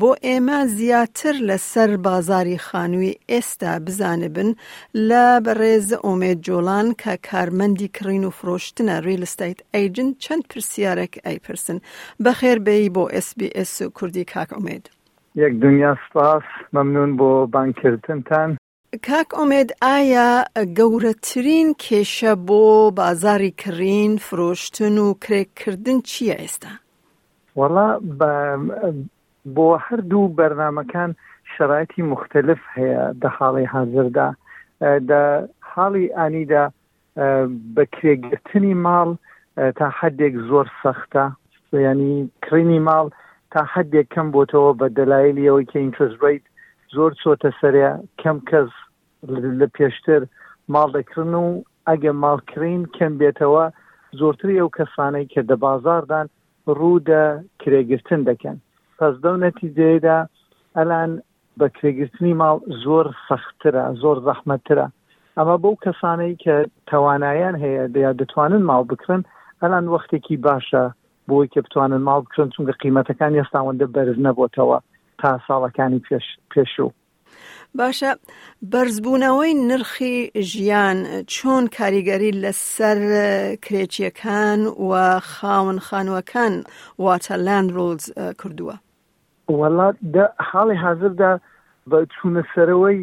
بۆ ئێمە زیاتر لە سەر بازاری خانووی ئێستا بزانبن لە بەڕێز ئۆمێد جۆڵان کە کارمەندی کڕین و فرۆشتنە ریل استیت ئەیجنت چەند پرسیارەک ئەیپرسن بەخێر بێی بۆ ئێس بی ئێس کوردی کاک ئۆمێد. یەک دنیا سوپاس مەمنون بۆ بانگ کردنتان. کاک ئۆمێد ئایا گەورەترین کێشە بۆ بازاری کڕین فرۆشتن و کرێکردن چییە ئێستا؟ وەڵا بۆ هەردوو بەرنمەکان شەرایەتی مختلف هەیە دە حاڵی حازردا دە حاڵی ئانیدا بەکرێگرتنی ماڵ تا حدێک زۆر سەختە ینی کڕینی ماڵ تا حدێک کەم بۆتەوە بە دەلایلی ئەوەی کە ئینترست ڕیت زۆر چۆتە سەرێ کەم کەس لە پێشتر ماڵ دەکردن و ئەگە ماڵکرین کەم بێتەوە زۆرتری ئەو کەسانەی کە دە بازاردان ڕوودە کرێگرتن دەکەن پس دەو نەتیجەیەدا ئەلان بەکرێگرتنی ماڵ زۆر سەختترە، زۆر زەحمەتترە، ئەمە بەو کەسانەی کە توانایان هەیە یا دەتوانن ماڵ بکڕن، ئەلان وەختێکی باشە بۆی کە بتوانن ماڵ بکڕن، چونکە قیمەتەکانی ئێستا ئەوەندە بەرز نەبۆتەوە تا ساڵەکانی پێش پێشوو. باشە بەرزبوونەوەی نرخی ژیان چۆن کاریگەری لەسەر کرێچیەکان و خاون خانوەکان واتە لاند ڕولز کردووە؟ وەڵا دە حاڵی حازردا بە چوونە سەرەوەی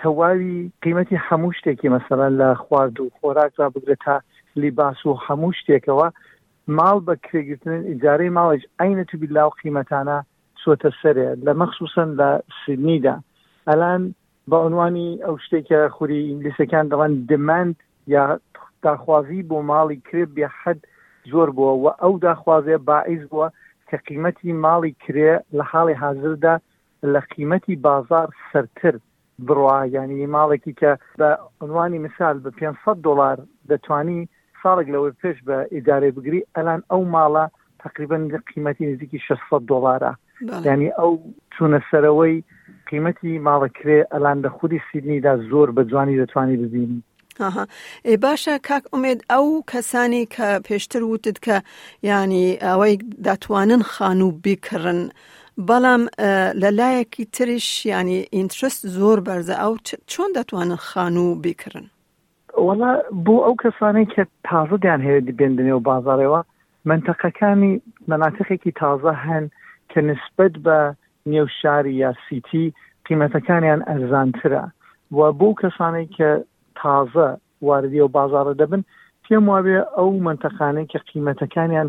تەواوی قیمەتی حەموو شتێکی مەسەلەن لە خوارد و خۆراک لا بگرە تا لیباس و حەموو شتێکەوە ماڵ بە کرێگرتنن ئیجارەی ماڵێش ئەینە توبیللا و قیمەتانە چۆتە سەرێ لە مەخسووسەن لە سیدنیدا ئەلان بە عنوانی ئەو شتێک کە خوری ئینگلیسەکان دەڵێن دماند یا داخوازی بۆ ماڵی کرێ بێ حەد زۆر بووە و ئەو داخوازێ باعیز بووە کە قیمەتی ماڵی کرێ لە حاڵی حازردا لە قیمەتی بازار سەرتر بڕوا یانی ماڵێکی کە بە عنوانی مثال بە پێنج سەد دۆڵار دەتوانی ساڵێک لەوەی پێش بە ئیدارەی بگری ئەلان ئەو ماڵە تقریبن قیمەتی نزیکی 600 دلارە ینی ئەو چونە سەرەوەی قیمەتی ماڵە کرێ ئەلان لە خودی سیدنیدا زۆر بە جوانی دەتوانانی ببینی ئێ باشە کاک ئومێد ئەو کەسانی کە پێشتر وتت کە ینی ئەوەی دەتوانن خانوو بیکڕن بەڵام لە لایەکی تریش ینی ئینترست زۆر بەرزە ئەو چۆن دەتوانن خانوو بیکڕن وەڵا بۆ ئەو کەسانەی کە تازە دەیان هەوێت دبێن دەنێو بازارەوە منتەقەکانی مەناتقێکی تازە هەن کە نسبەت بە نێو شاری یا سیتی قیمەتەکانیان ئەرزانترە و بۆ کەسانەی کە تازە واردی و بازارە دەبن پێم وابێ ئەو منتەقانەی کە قیمەتەکانیان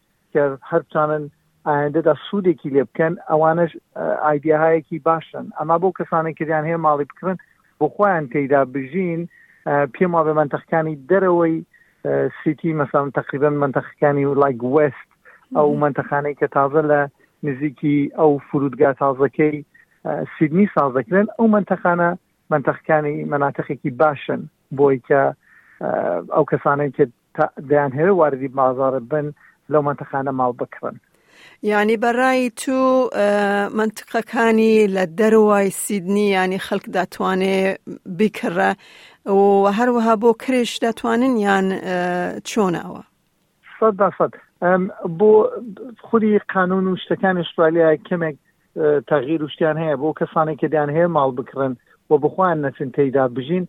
کە هەر بتوانن ئایندەدا سوودێکی لێ بکەن ئەوانش ئایدیاهایەکی باشن ئەما بۆ کەسانێک کردیان هەیە ماڵی بکڕن بۆ خۆیان تێدا بژین پێم وابێ منتەقەکانی دەرەوەی سیتی مەسام تقریبان منتەقەکانی و لایک وست ئەو منتەخانەی کە تازە لە نزیکی ئەو فرودگا تازەکەی سیدنی ساز دەکرێن ئەو منتەقانە منتەقەکانی مناتەقێکی باشن بۆی کە ئەو کەسانێک تا دەیانهەوێ واردی بازاڕ بن لەو مەنتەقانە ماڵ بکڕن یعنی بەڕای تو منتقەکانی لە دەروای سیدنی ینی خەک دەتوانێ بیکڕە و هەروەها بۆ کرێش دەتوانن یان چۆنەوە سەد بە سەد بۆ خودی قانون و شتەکانی استرالیا کەمێک تەغیر و شتیان هەیە بۆ کەسانێک کە دەیان هەیە ماڵ بکڕن و بخۆیان نەچن تێیدا بژین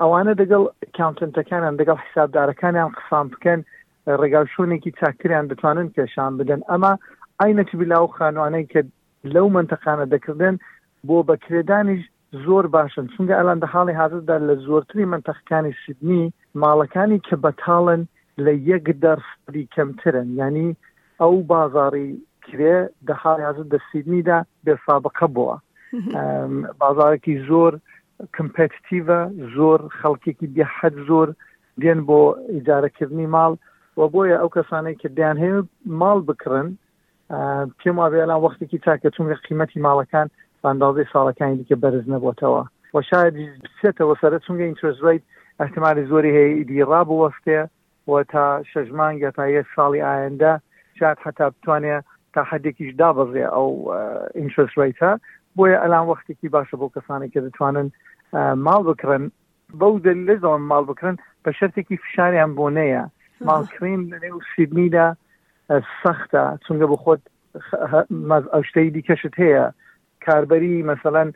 ئەوانە دەگەڵ کاونتنتەکانیان دەگەڵ حسابدارەکانیان قسان بکەن ڕێگا شوێنێکی چاکتریان دەتوانن پێشان بدەن ئەمە ئاینەکی بلا و خانوانەی کە لەو منتەقانە دەکردن بۆ بەکرێدانیش زۆر باشن چونکە ئەلان دە حاڵی حازردا لە زۆرتری مەنتەقەکانی سیدنی ماڵەکانی کە بەتاڵن لە یەک دەر سەدی کەمترن یانی ئەو بازاڕی کرێ دە حاڵی حازر دە سیدنیدا بێ سابقە بووە بازارێکی زۆر کمپتیڤە زۆر خەڵکێکی بێ حەد زۆر دێن بۆ ئیجارەکردنی ماڵ و بۆیە ئەو کەسانەی کە دەیان هەیە ماڵ بکڕن پێم وابێ ئەلان وەختێکی چاکە چونکە قیمەتی ماڵەکان باندازەی ساڵەکانی دیکە بەرز نەبووتەوە و شاید بچێتەوە سەرە چونگە ئینترسویت احتمالی زۆری هەیە ئیدی ڕابوەستێ و تا شەژ مانگ یا تا یەک ساڵی ئایندە شاید حتا بتوانێ تا حدێکیش دابەزێ ئەو ئینترسویتە بۆیە ئەلان وەختێکی باشە بۆ کەسانێکە دەتوانن ماڵ بکڕن بەو دەلیلەش دەڵێن ماڵ بکڕن بە شەرتێکی فشاریان بۆ نەیە ماڵکڕین لەنێو سیدنیدا سەختە چونگە بۆ خۆت ئەو شتەی دیکەشت هەیە کاربەری مەسەەن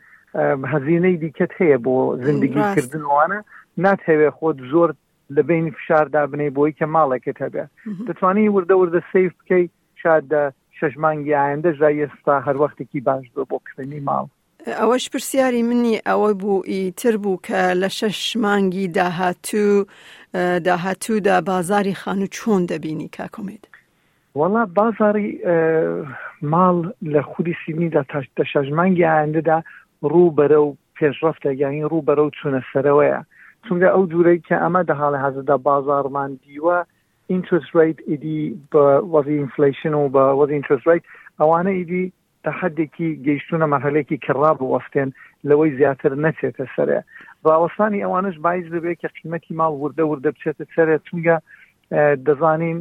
هەزینەی دیکەت هەیە بۆ زندگی کردنوانە ناتهەوێ خۆت زۆر لە بینی فشاردا بنەی بۆی کە ماڵێکت هەبێت دەتوانانی وردە وردە سیف بکەیت شاد شەش مانگی ئایندەش دا ئێستا هەر وەختێکی باش بۆ بۆ کردنی ماڵ ئەوەش پرسیاری منی ئەوە بوو ئیتر بوو کە لە شەش مانگی داهاتوو داهاتوودا بازاری خانوو چۆن دەبینی کاکۆمێت وەڵا بازاری ماڵ لە خودی سیدنیدا تاشتە شەژمانگی ئایندەدا ڕوو بەرە و پێشڕفتە یانی ڕوو بەرە و چوونە سەرەوەیە چونگە ئەو دوورەی کە ئەمە دە حاڵی حەزدا بازارمان دیوە ئینترس ڕیت ئیدی بە وەزی ئینفلیشن و بە وەزی ئینترس ڕیت ئەوانە ئیدی تا حەدێکی گەیشتوونە مەرحەلەیەکی کە ڕابوەستێن لەوەی زیاتر نەچێتە سەرێ، ڕاوەستانی ئەوانەش بایس دەبێت کە قیمەتی ماڵ وردە وردە بچێتە سەرێ، چونگە دەزانین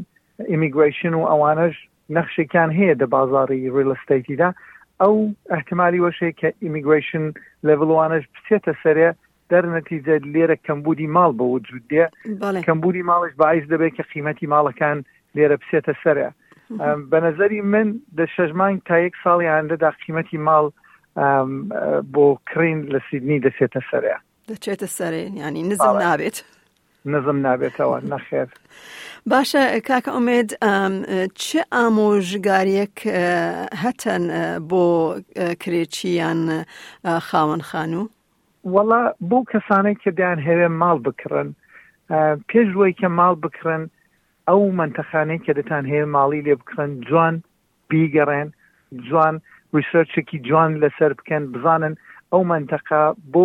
ئیمیگرەیشن و ئەوانەش نەخشێکیان هەیە دە بازاری ڕیل ئستەیتیدا، ئەو ئەحتمالی وەش هەیە کە ئیمیگرەیشن لێڤڵ وانەش بچێتە سەرێ دەرنەتیجە لێرە کەمبوودی ماڵ بە وجود دێ کەمبوودی ماڵش باعیس دەبێت کە قیمەتی ماڵەکان لێرە بسێتە سەرە بە نظری من دە شەژمانگ تا یەک ساڵی هاندەدا قیمەتی ماڵ بۆ کڕین لە سیدنی دەچێتە سەرە دەچێتە سەرێ ینی نزم نابێت نزم نابێتەوە نەخێر باشە کاکە ئومێد چ ئامۆژگاریەک هەتەن بۆ کرێچیان خاوەن خانوو وەڵا بۆ کەسانەی کە دەیانهەوێ ماڵ بکڕن پێش وەی کە ماڵ بکڕن ئەو منتەخانەی کە دەتان هەیە ماڵی لێ بکڕن جوان بیگەڕێن جوان ریسەرچێکی جوان لەسەر بکەن بزانن ئەو منتەقا بۆ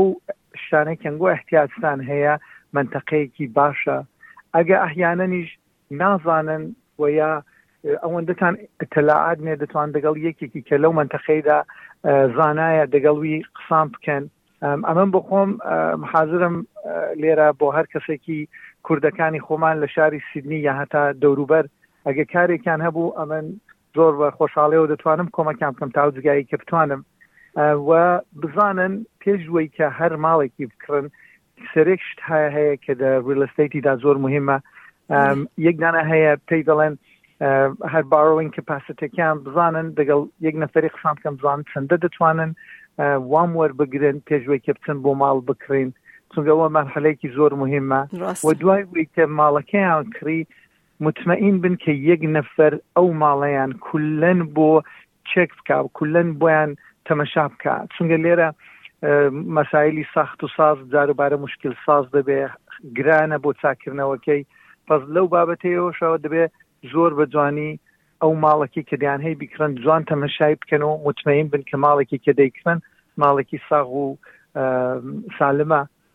شتانەی کەنگۆ احتیاجتان هەیە منتەقەیەکی باشە ئەگە ئەحیانەنیش نازانن وە یا ئەوەندەتان ئیتلاعات نیە دەتوان دەگەڵ یەکێکی کە لەو مەنتەقەیدا زانایە دەگەڵ وی قسان بکەن ئەمەم بۆ خۆم حازرم لێرە بۆ هەر کەسێکی کوردەکانی خۆمان لە شاری سیدنی یا هەتا دەوروبەر ئەگە کارێکیان هەبوو ئەمن زۆر بە خۆشحاڵیەوە دەتوانم کۆمەکیان بکەم تا جگایی کە بتوانم و بزانن پێش وەی کە هەر ماڵێکی بکڕن سەرێک شت هەیە هەیە کە دە ریلستیتیدا زۆر مهمە یەک دانە هەیە پێی دەڵێن هەر باڕۆین کەپاسەتەکەیان بزانن دەگەڵ یەک نەفری قسان بکەم بزان چەندە دەتوانن وام وەربگرن پێشوەی کە بچن بۆ ماڵ بکڕین چونگەەوە مەرحەلەیەکی زۆر مهمە و دوای وی کە ماڵەکەیان کڕی متمەئین بن کە یەک نەفەر ئەو ماڵەیان کولەن بۆ چێک بکا و کولەن بۆیان تەمەشا بکا چونگە لێرە مەسایلی ساخت و ساز جاروبارە مشکل ساز دەبێ گرانە بۆ چاکردنەوەکەی پس لەو بابەتەیەوەشەوە دەبێ زۆر بە جوانی ئەو ماڵەکی کە دیان هەی بیکڕن جوان تەمەشای بکەن و متمەین بن کە ماڵێکی کە دەیکڕن ماڵێکی ساغ و سالمە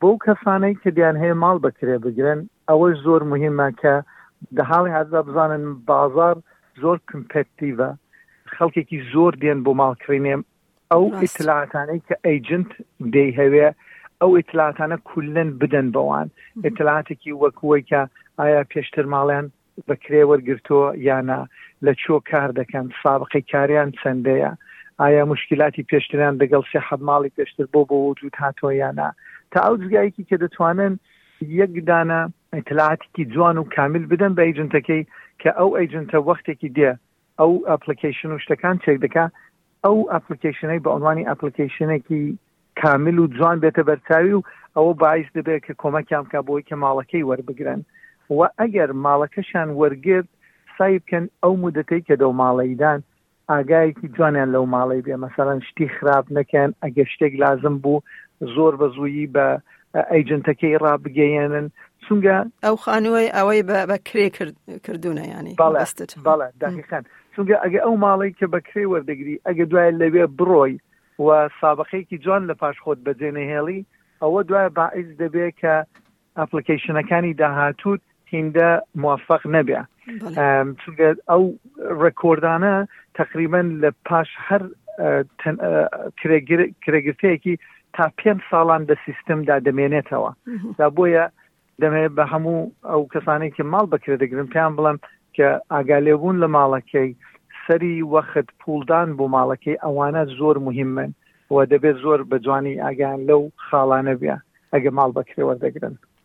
بۆو کەسانەی کە دیان هەیە ماڵ بە کرێ بگرن ئەوەش زۆر موهیمە کە دە حاڵی حازرا بزانن بازاڕ زۆر کمپێتیڤە خەڵکێکی زۆر دێن بۆ ماڵ کڕینێم ئەو ڕاست ئیتلاعاتانەی کە ئەیجنت دەی هەوێ ئەو ئیتلاعاتانە کولەن بدەن بەوان ئیتلاعاتێکی وەکوەی کە ئایا پێشتر ماڵیان بە کرێ وەرگرتووە یا نا؟ لە چۆ کار دەکەن؟ سابقەی کاریان چەندەیە؟ ئایا موشکیلاتی پێشتریان دەگەڵ سێحەب ماڵی پێشتر بۆ بۆ وجود هاتووە یا نا؟ تا ئەو جگایەکی کە دەتوانن یەک دانە ئیتلاعاتێکی جوان و کامیل بدەن بە ئیجنتەکەی کە ئەو ئیجنتە وەختێکی دێ ئەو ئەپڵیکەیشن و شتەکان چێک دەکا ئەو ئەپڵیکەیشنەی بە عنوانی ئەپڵیکەیشنێکی کامل و جوان بێتە بەرچاوی و ئەوە باعث دەبێت کە کۆمەکیان بکە بۆی کە ماڵەکەی وەربگرن و ئەگەر ماڵەکەشان وەرگرت سای بکەن ئەو مدەتەی کە دەو ماڵەیدان ئاگایەکی جوانیان لەو ماڵی بێ مەسەرەن شتی خراپ نەکەن ئەگە شتێک لازم بوو زۆر بە زوویی بە ئەیجنتەکەی ڕابگەیەنن چونگە ئەو خانووی ئەوەی بە کرێ کردوونە ینی بەڵێ دقیقان چونگە ئەگە ئەو ماڵی کە بە کرێ وەردەگری ئەگە دوای لەوێ بڕۆی و سابقەیەکی جوان لە پاش خۆت بەجێنەهێڵی ئەوە دوای باعیز دەبێت کە ئەپلیکیشنەکانی داهاتوت هیندە موفق نەبێ چونگە ئەو ڕێکۆردانە تقریبان لە پاش هەر کرێگرتەیەکی تا پێنج ساڵان لە سیستمدا دەمێنێتەوە دا بۆیە دەمێ بە هەموو ئەو کەسانێکی ماڵ بەکرێ دەگرن پێیان بڵم کە ئاگالێبوون لە ماڵەکەی سەری وەخت پولدان بۆ ماڵەکەی ئەوانە زۆر مهمن و دەبێت زۆر بە جوانی ئاگیان لەو خاڵانە بە ئەگە ماڵ بەکرێوە دەگرن